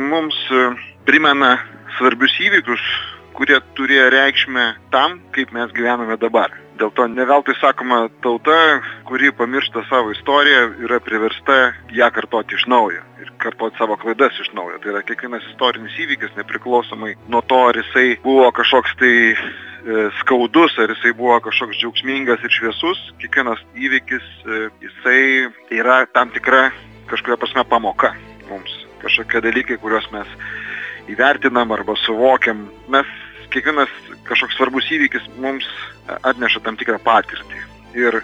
Mums e, primena svarbius įvykius, kurie turėjo reikšmę tam, kaip mes gyvename dabar. Dėl to neveltui sakoma, tauta, kuri pamiršta savo istoriją, yra priversta ją kartoti iš naujo ir kartoti savo klaidas iš naujo. Tai yra kiekvienas istorinis įvykis, nepriklausomai nuo to, ar jisai buvo kažkoks tai e, skaudus, ar jisai buvo kažkoks džiaugsmingas ir šviesus, kiekvienas įvykis, e, jisai yra tam tikra kažkuria prasme pamoka mums. Kažkokie dalykai, kuriuos mes įvertinam arba suvokiam. Mes kiekvienas kažkoks svarbus įvykis mums atneša tam tikrą patirtį. Ir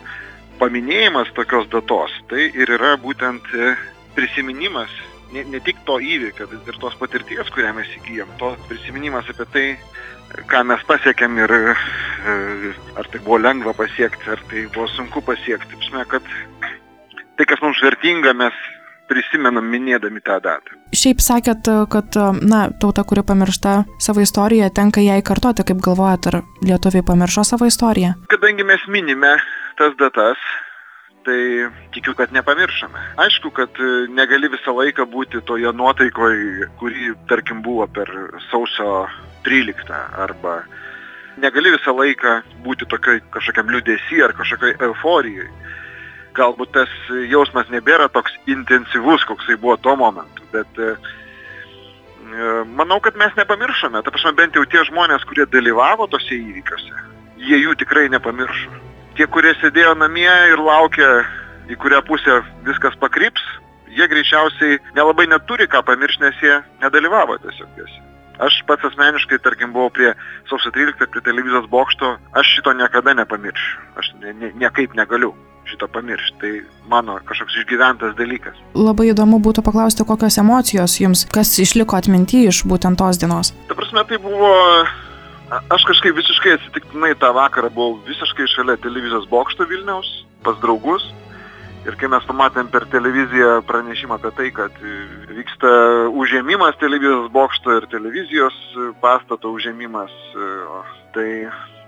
paminėjimas tokios datos, tai ir yra būtent e, prisiminimas ne, ne tik to įvykio, bet ir tos patirties, kurią mes įgyjam, to prisiminimas apie tai, ką mes pasiekėm ir e, ar tai buvo lengva pasiekti, ar tai buvo sunku pasiekti. Prasme, kad tai, kas mums vertinga, mes prisimenam minėdami tą datą. Šiaip sakėt, kad, na, tauta, kuri pamiršta savo istoriją, tenka jai kartoti, kaip galvojat, ar lietuviai pamiršo savo istoriją? Kadangi mes minime tas datas, tai tikiu, kad nepamiršome. Aišku, kad negali visą laiką būti toje nuotaikoje, kuri, tarkim, buvo per sausio 13 arba negali visą laiką būti tokioj kažkokiam liūdėsi ar kažkokioj euforijai. Galbūt tas jausmas nebėra toks intensyvus, koksai buvo tuo momentu, bet e, e, manau, kad mes nepamiršome. Ta prasme, bent jau tie žmonės, kurie dalyvavo tose įvykiuose, jie jų tikrai nepamiršo. Tie, kurie sėdėjo namie ir laukė, į kurią pusę viskas pakryps, jie greičiausiai nelabai neturi ką pamiršti, nes jie nedalyvavo tiesiog jose. Aš pats asmeniškai, tarkim, buvau prie sausio 13, prie televizijos bokšto, aš šito niekada nepamiršiu. Aš ne, ne, niekaip negaliu šito pamiršti. Tai mano kažkoks išgyventas dalykas. Labai įdomu būtų paklausti, kokios emocijos jums, kas išliko atminti iš būtent tos dienos. Ta prasme, tai buvo... Aš kažkaip visiškai atsitiktinai tą vakarą buvau visiškai šalia televizijos bokšto Vilniaus, pas draugus. Ir kai mes pamatėm per televiziją pranešimą apie tai, kad vyksta užėmimas televizijos bokšto ir televizijos pastato užėmimas, e, tai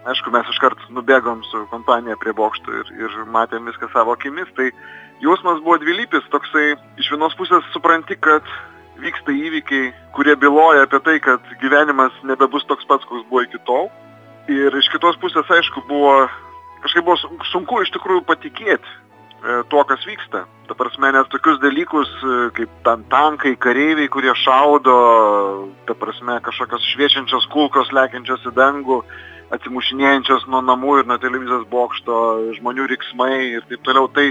aišku, mes iškart nubėgom su kompanija prie bokšto ir, ir matėm viską savo akimis. Tai jausmas buvo dvilypis, toksai iš vienos pusės supranti, kad vyksta įvykiai, kurie byloja apie tai, kad gyvenimas nebebus toks pats, koks buvo iki tol. Ir iš kitos pusės, aišku, buvo kažkaip buvo sun- sunku iš tikrųjų patikėti e, tuo, kas vyksta. Ta prasme, nes tokius dalykus e, kaip tan tankai, kareiviai, kurie šaudo, ta prasme, kažkokios šviečiančios kulkos lekiančios į dangų, atsimušinėjančios nuo namų ir nuo televizijos bokšto, žmonių riksmai ir taip toliau. Tai,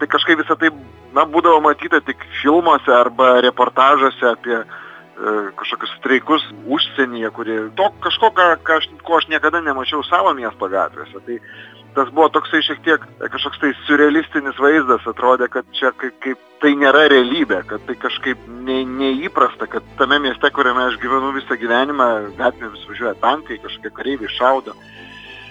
tai kažkaip visą tai, na, būdavo matyta tik filmuose arba reportažuose apie e, kažkokius streikus užsienyje, kurie to kažko, ką, ką aš, ko aš niekada nemačiau savo miesto gatvėse. Tai tas buvo toksai šiek tiek kažkoks tai surrealistinis vaizdas, atrodė, kad čia kaip, kaip tai nėra realybė, kad tai kažkaip ne, neįprasta, kad tame mieste, kuriame aš gyvenu visą gyvenimą, gatvėmis važiuoja tankai, kažkokie kareiviai šaudo.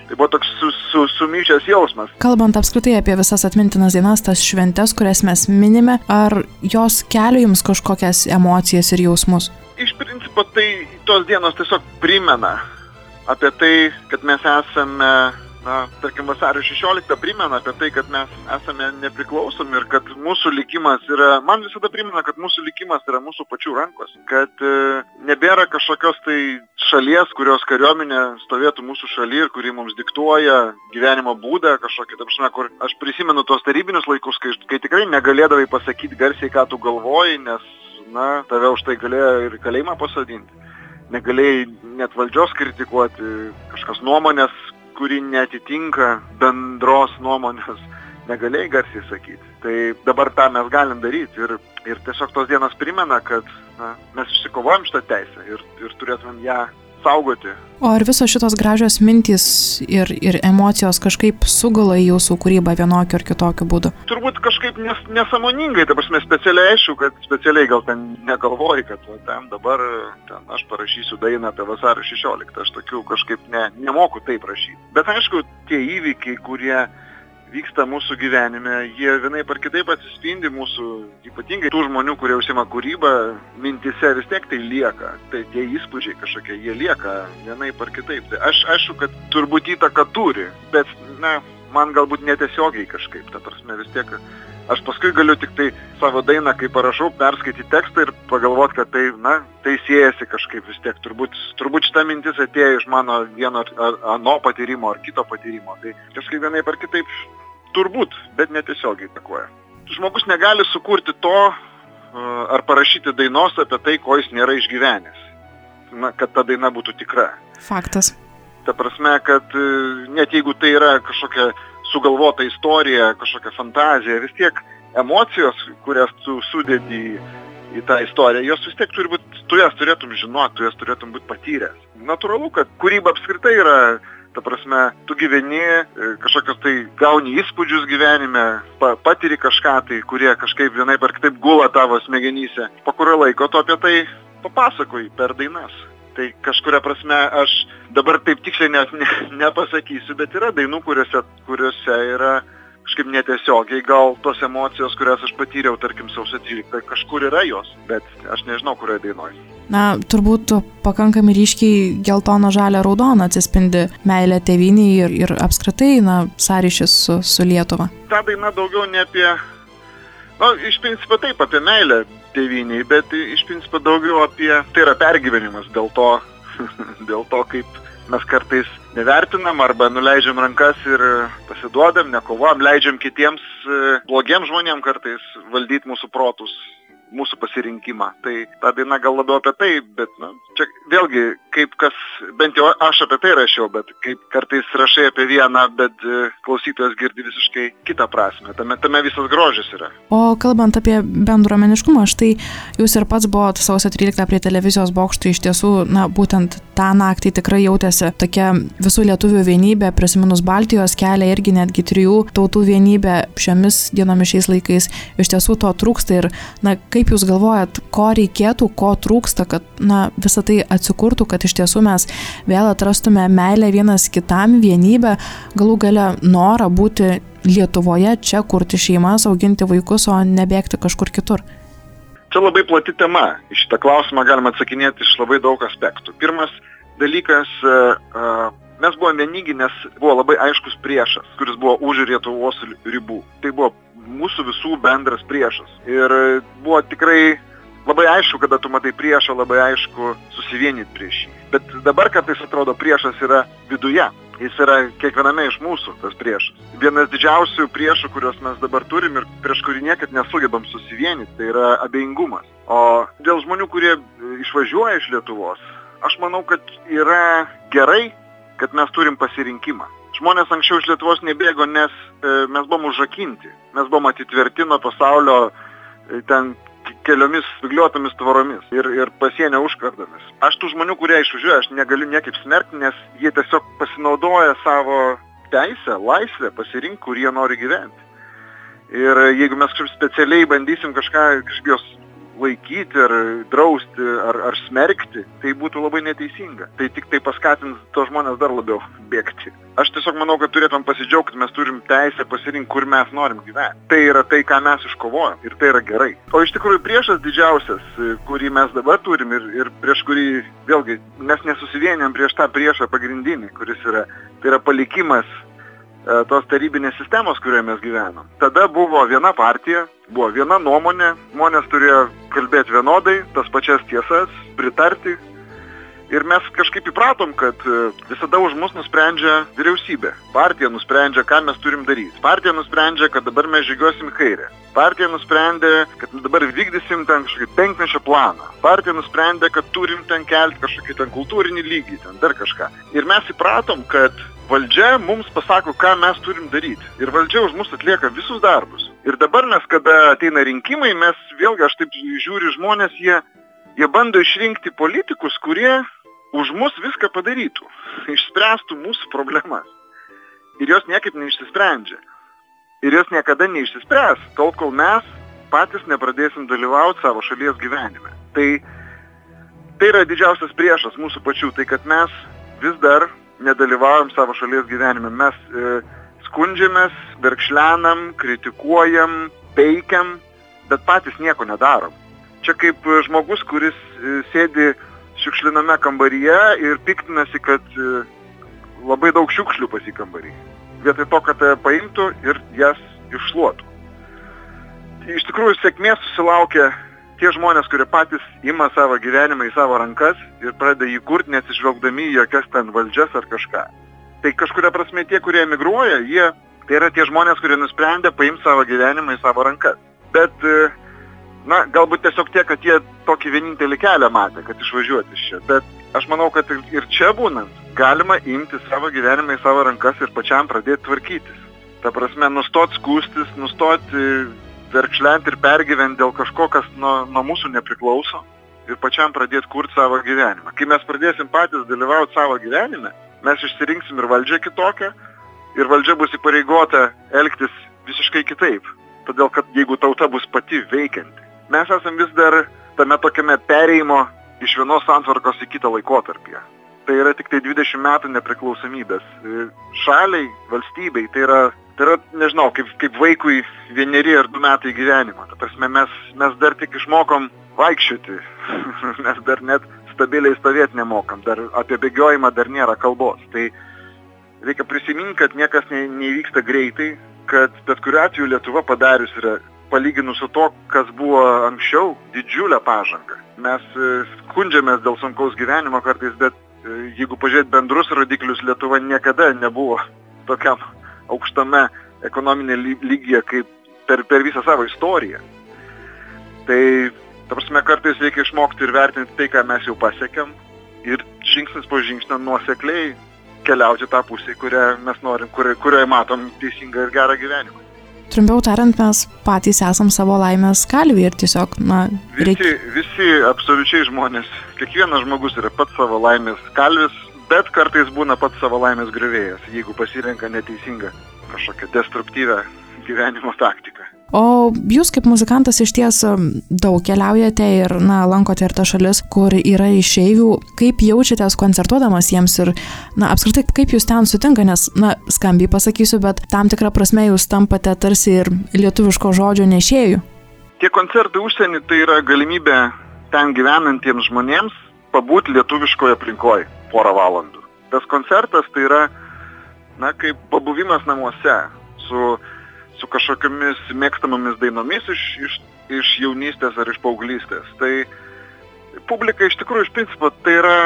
Tai buvo toks su, su, sumišęs jausmas. Kalbant apskritai apie visas atmintinas dienas, tas šventes, kurias mes minime, ar jos kelia jums kažkokias emocijas ir jausmus? Iš principo tai tos dienos tiesiog primena apie tai, kad mes esame, na, tarkim, vasario 16 primena apie tai, kad mes esame nepriklausomi ir kad mūsų likimas yra, man visada primena, kad mūsų likimas yra mūsų pačių rankos, kad e, nebėra kažkokios tai šalies, kurios kariuomenė stovėtų mūsų šaly ir kuri mums diktuoja gyvenimo būdą kažkokį, ta prasme, kur aš prisimenu tos tarybinius laikus, kai, kai tikrai negalėdavai pasakyti garsiai, ką tu galvoji, nes, na, tave už tai galėjo ir į kalėjimą pasodinti. Negalėjai net valdžios kritikuoti, kažkas nuomonės, kuri netitinka bendros nuomonės, negalėjai garsiai sakyti. Tai dabar tą mes galim daryti ir, ir tiesiog tos dienos primena, kad na, mes išsikovojom šitą teisę ir, ir turėtumėm ją saugoti. O ar visos šitos gražios mintys ir, ir emocijos kažkaip sugula į jūsų kūrybą vienokiu ar kitokiu būdu? Turbūt kažkaip nes, nesamoningai, ta prasme, specialiai aišku, kad specialiai gal ten negalvoji, kad va, ten dabar ten aš parašysiu dainą apie vasario 16, aš tokių kažkaip ne, nemoku taip rašyti. Bet aišku, tie įvykiai, kurie vyksta mūsų gyvenime, jie vienai par kitaip atsispindi mūsų, ypatingai tų žmonių, kurie užsima kūrybą, mintise vis tiek tai lieka. Tai tie įspūdžiai kažkokie, jie lieka vienai par kitaip. Tai aš aišku, kad turbūt įtaka turi, bet, na, man galbūt netiesiogiai kažkaip, ta prasme vis tiek. Aš paskui galiu tik tai savo dainą, kai parašau, perskaityti tekstą ir pagalvoti, kad tai, na, tai siejasi kažkaip vis tiek. Turbūt, turbūt šita mintis atėjo iš mano vieno ar ano patyrimo ar kito patyrimo. Tai kažkaip vienai par kitaip turbūt, bet netiesiogiai įtakoja. Žmogus negali sukurti to ar parašyti dainos apie tai, ko jis nėra išgyvenęs. Na, kad ta daina būtų tikra. Faktas. Ta prasme, kad net jeigu tai yra kažkokia sugalvota istorija, kažkokia fantazija, vis tiek emocijos, kurias tu sudėdi į, į tą istoriją, jos vis tiek turi būti, tu jas turėtum žinoti, tu jas turėtum būti patyręs. Natūralu, kad kūryba apskritai yra, ta prasme, tu gyveni, kažkokios tai gauni įspūdžius gyvenime, pa, patiri kažką tai, kurie kažkaip vienai per kitaip gula tavo smegenyse. Po kurio laiko tu apie tai papasakoji per dainas. Tai kažkuria prasme aš dabar taip tiksliai net ne, nepasakysiu, bet yra dainų, kuriuose, kuriuose yra kažkaip netiesiogiai gal tos emocijos, kurias aš patyriau, tarkim, sausio 13, kažkur yra jos, bet aš nežinau, kurioje dainoje. Na, turbūt pakankamai ryškiai geltono, žalia, raudona atsispindi meilė tėviniai ir, ir apskritai, na, sąryšis su, su Lietuva. Ta daina daugiau ne apie, na, iš principo taip, apie meilę tėviniai, bet iš principo daugiau apie, tai yra pergyvenimas dėl to, dėl to, kaip mes kartais nevertinam arba nuleidžiam rankas ir pasiduodam, nekovom, leidžiam kitiems blogiems žmonėms kartais valdyti mūsų protus mūsų pasirinkimą. Tai ta daina gal labiau apie tai, bet na, čia vėlgi, kaip kas, bent jau aš apie tai rašiau, bet kaip kartais rašai apie vieną, bet klausytojas girdi visiškai kitą prasme. Tame, tame visas grožis yra. O kalbant apie bendruomeniškumą, štai jūs ir pats buvote sausio 13 prie televizijos bokšto, iš tiesų, na, būtent tą naktį tikrai jautėsi tokia visų lietuvių vienybė, prisiminus Baltijos kelią irgi netgi trijų tautų vienybė šiomis dienomis šiais laikais. Iš tiesų to trūksta ir, na, kaip jūs galvojat, ko reikėtų, ko trūksta, kad na, visą tai atsikurtų, kad iš tiesų mes vėl atrastume meilę vienas kitam, vienybę, galų gale norą būti Lietuvoje, čia kurti šeimas, auginti vaikus, o nebėgti kažkur kitur? Čia labai plati tema. Iš šitą klausimą galima atsakinėti iš labai daug aspektų. Pirmas dalykas, mes buvome vieningi, nes buvo labai aiškus priešas, kuris buvo už Lietuvos ribų. Tai buvo mūsų visų bendras priešas. Ir buvo tikrai labai aišku, kada tu matai priešą, labai aišku susivienyti prieš jį. Bet dabar kartais atrodo priešas yra viduje. Jis yra kiekviename iš mūsų tas priešas. Vienas didžiausių priešų, kuriuos mes dabar turim ir prieš kurį niekad nesugebam susivienyti, tai yra abejingumas. O dėl žmonių, kurie išvažiuoja iš Lietuvos, aš manau, kad yra gerai, kad mes turim pasirinkimą. Žmonės anksčiau iš Lietuvos nebėgo, nes e, mes buvom užrakinti. Mes buvom atitverti nuo pasaulio e, ten keliomis spigliuotomis tvoromis ir, ir pasienio užkardomis. Aš tų žmonių, kurie išvažiuoja, aš negaliu niekaip smerkti, nes jie tiesiog pasinaudoja savo teisę, laisvę pasirinkti, kur jie nori gyventi. Ir jeigu mes kažkaip specialiai bandysim kažką, kažkaip jos laikyti ar drausti ar, ar smerkti, tai būtų labai neteisinga. Tai tik tai paskatins tos žmonės dar labiau bėgti. Aš tiesiog manau, kad turėtum pasidžiaugti, mes turim teisę pasirinkti, kur mes norim gyventi. Tai yra tai, ką mes iškovojam ir tai yra gerai. O iš tikrųjų priešas didžiausias, kurį mes dabar turim ir, ir prieš kurį, vėlgi, mes nesusivienėm prieš tą priešą pagrindinį, kuris yra, tai yra palikimas tos tarybinės sistemos, kurioje mes gyvenam. Tada buvo viena partija, buvo viena nuomonė, žmonės turėjo kalbėti vienodai, tas pačias tiesas, pritarti. Ir mes kažkaip įpratom, kad visada už mus nusprendžia vyriausybė. Partija nusprendžia, ką mes turim daryti. Partija nusprendžia, kad dabar mes žygiuosim į kairę. Partija nusprendė, kad dabar vykdysim ten kažkokį penkmečio planą. Partija nusprendė, kad turim ten kelti kažkokį ten kultūrinį lygį, ten dar kažką. Ir mes įpratom, kad valdžia mums pasako, ką mes turim daryti. Ir valdžia už mus atlieka visus darbus. Ir dabar mes, kada ateina rinkimai, mes vėlgi, aš taip žiūriu žmonės, jie, jie bando išrinkti politikus, kurie už mus viską padarytų, išspręstų mūsų problemas. Ir jos niekaip neišsisprendžia. Ir jos niekada neišsispręs, tol kol mes patys nepradėsim dalyvauti savo šalies gyvenime. Tai, tai yra didžiausias priešas mūsų pačių, tai kad mes vis dar nedalyvaujam savo šalies gyvenime. Mes e, skundžiamės, verkšlenam, kritikuojam, peikiam, bet patys nieko nedarom. Čia kaip žmogus, kuris e, sėdi šiukšliname kambaryje ir piktinasi, kad e, labai daug šiukšlių pas į kambarį. Vietoj to, kad paimtų ir jas iššluotų. Iš tikrųjų, sėkmės susilaukia tie žmonės, kurie patys ima savo gyvenimą į savo rankas ir pradeda jį kurti, nesižvelgdami į jokias ten valdžias ar kažką. Tai kažkuria prasme tie, kurie emigruoja, jie tai yra tie žmonės, kurie nusprendė paimti savo gyvenimą į savo rankas. Bet, na, galbūt tiesiog tie, kad jie tokį vienintelį kelią matė, kad išvažiuoti iš čia. Bet aš manau, kad ir- čia būnant galima imti savo gyvenimą į savo rankas ir pačiam pradėti tvarkytis. Ta prasme, nustot skūstis, nustot e, verkšlenti ir pergyventi dėl kažko, kas nuo, nuo mūsų nepriklauso ir pačiam pradėti kurti savo gyvenimą. Kai mes pradėsim patys dalyvauti savo gyvenime, mes išsirinksim ir valdžią kitokią ir valdžia bus įpareigota elgtis visiškai kitaip. Todėl, kad jeigu tauta bus pati veikianti, mes esam vis dar tame tokiame pereimo iš vienos santvarkos į kitą laikotarpį. Tai yra tik tai 20 metų nepriklausomybės. E, Šaliai, valstybei, tai yra, tai yra nežinau, kaip, kaip vaikui vieneri ar du metai gyvenimo. Ta prasme, mes, mes dar tik išmokom vaikščioti. mes dar net stabiliai stovėti nemokam. Dar apie bėgiojimą dar nėra kalbos. Tai reikia prisiminti, kad niekas ne, neįvyksta greitai, kad bet kuriu atveju Lietuva padarius yra palyginus su to, kas buvo anksčiau, didžiulę pažangą. Mes e, skundžiamės dėl sunkaus gyvenimo kartais, bet e, jeigu pažiūrėt bendrus rodiklius, Lietuva niekada nebuvo tokiam aukštame ekonominė ly- lygyje kaip per, per visą savo istoriją. Tai, ta prasme, kartais reikia išmokti ir vertinti tai, ką mes jau pasiekėm ir žingsnis po žingsnio nuosekliai keliauti tą pusę, kurią mes norim, kurioje matom teisingą ir gerą gyvenimą. Trumpiau tariant, mes patys esam savo laimės kalviai ir tiesiog, na, reikia. Visi, visi absoliučiai žmonės, kiekvienas žmogus yra pats savo laimės kalvis, bet kartais būna pats savo laimės grįvėjas, jeigu pasirenka neteisingą kažkokią destruktyvę gyvenimo taktiką. O jūs kaip muzikantas iš ties um, daug keliaujate ir, na, lankote ir tas šalis, kur yra išeivių. Kaip jaučiatės koncertuodamas jiems ir, na, apskritai, kaip jūs ten sutinka, nes, na, skambiai pasakysiu, bet tam tikrą prasme jūs tampate tarsi ir lietuviško žodžio nešėjų. Tie koncertai užsienį tai yra galimybė ten gyvenantiems žmonėms pabūti lietuviškoje aplinkoje porą valandų. Tas koncertas tai yra, na, kaip pabuvimas namuose su, su kažkokiamis mėgstamomis dainomis iš, iš, iš jaunystės ar iš paauglystės. Tai publika iš tikrųjų iš principo tai yra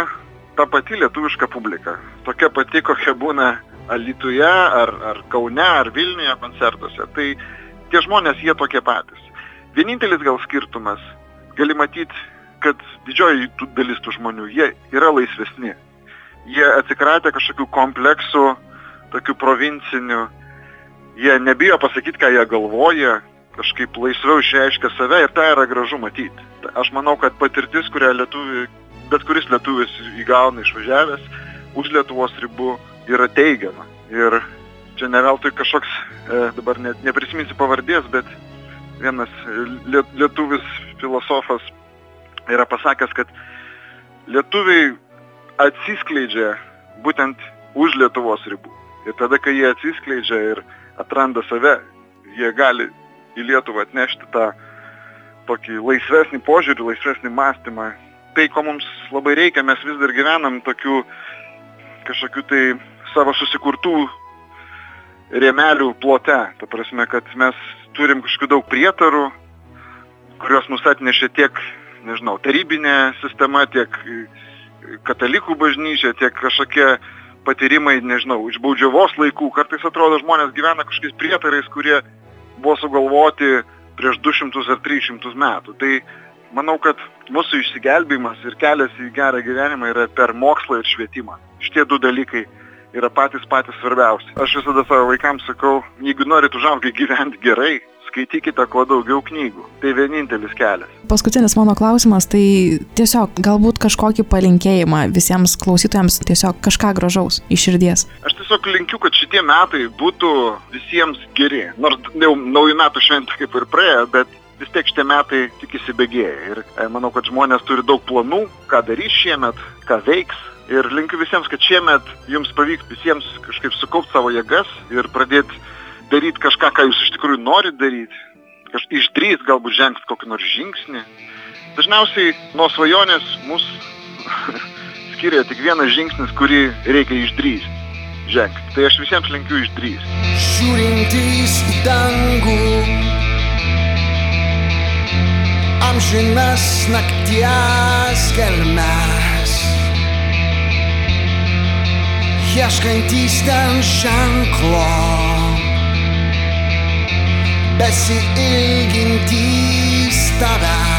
ta pati lietuviška publika. Tokia pati, kokia būna Alituje ar, ar Kaune ar Vilniuje koncertuose. Tai tie žmonės jie tokie patys. Vienintelis gal skirtumas, gali matyti, kad didžioji dalis tų žmonių, jie yra laisvesni. Jie atsikratė kažkokių kompleksų, tokių provincinių, jie nebijo pasakyti, ką jie galvoja, kažkaip laisviau išreiškia save ir tai yra gražu matyti. Aš manau, kad patirtis, kurią lietuvi, bet kuris lietuvis įgauna išvažiavęs už Lietuvos ribų, yra teigiama. Ir čia ne veltui kažkoks, e, dabar net neprisiminsiu pavardės, bet vienas liet- lietuvis filosofas yra pasakęs, kad lietuviai atsiskleidžia būtent už Lietuvos ribų. Ir tada, kai jie atsiskleidžia ir atranda save, jie gali į Lietuvą atnešti tą tokį laisvesnį požiūrį, laisvesnį mąstymą. Tai, ko mums labai reikia, mes vis dar gyvenam tokių kažkokių tai savo susikurtų rėmelių plote. Ta prasme, kad mes turim kažkokių daug prietarų, kuriuos mus atnešė tiek, nežinau, tarybinė sistema, tiek katalikų bažnyčia, tiek kažkokie patyrimai, nežinau, iš baudžiavos laikų. Kartais atrodo žmonės gyvena kažkokiais prietarais, kurie buvo sugalvoti prieš 200 ar 300 metų. Tai manau, kad mūsų išsigelbėjimas ir kelias į gerą gyvenimą yra per mokslą ir švietimą. Šitie du dalykai yra patys patys svarbiausi. Aš visada savo vaikams sakau, jeigu norit užaugti gyventi gerai, skaitykite kuo daugiau knygų. Tai vienintelis kelias. Paskutinis mano klausimas, tai tiesiog galbūt kažkokį palinkėjimą visiems klausytojams, tiesiog kažką gražaus iš širdies. Aš tiesiog linkiu, kad šitie metai būtų visiems geri. Nors jau naujų metų šventė kaip ir praėjo, bet vis tiek šitie metai tik įsibėgėja. Ir e, manau, kad žmonės turi daug planų, ką darys šiemet, ką veiks. Ir linkiu visiems, kad šiemet jums pavyks visiems kažkaip sukaupti savo jėgas ir pradėti daryti kažką, ką jūs iš tikrųjų norit daryti. Išdrys galbūt žengs kokį nors žingsnį. Dažniausiai nuo svajonės mus skiria tik vienas žingsnis, kurį reikia išdrįsti. Žengti. Tai aš visiems linkiu išdrįsti. Žiūrintys į dangų Amžinas nakties gelmes Ieškantys ten ženklo Bessie ilgin tiszta rá.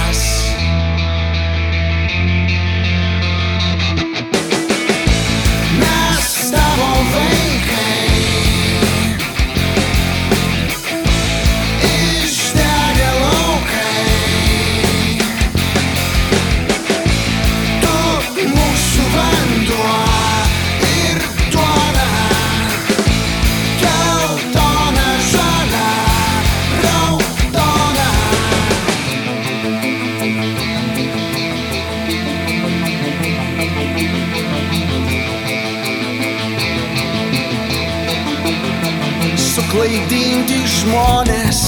žmonės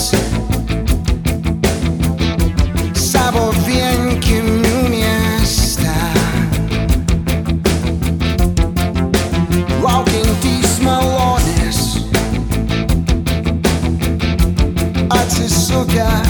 savo vienkimių miestą. Laukiantys malonės atsisukę.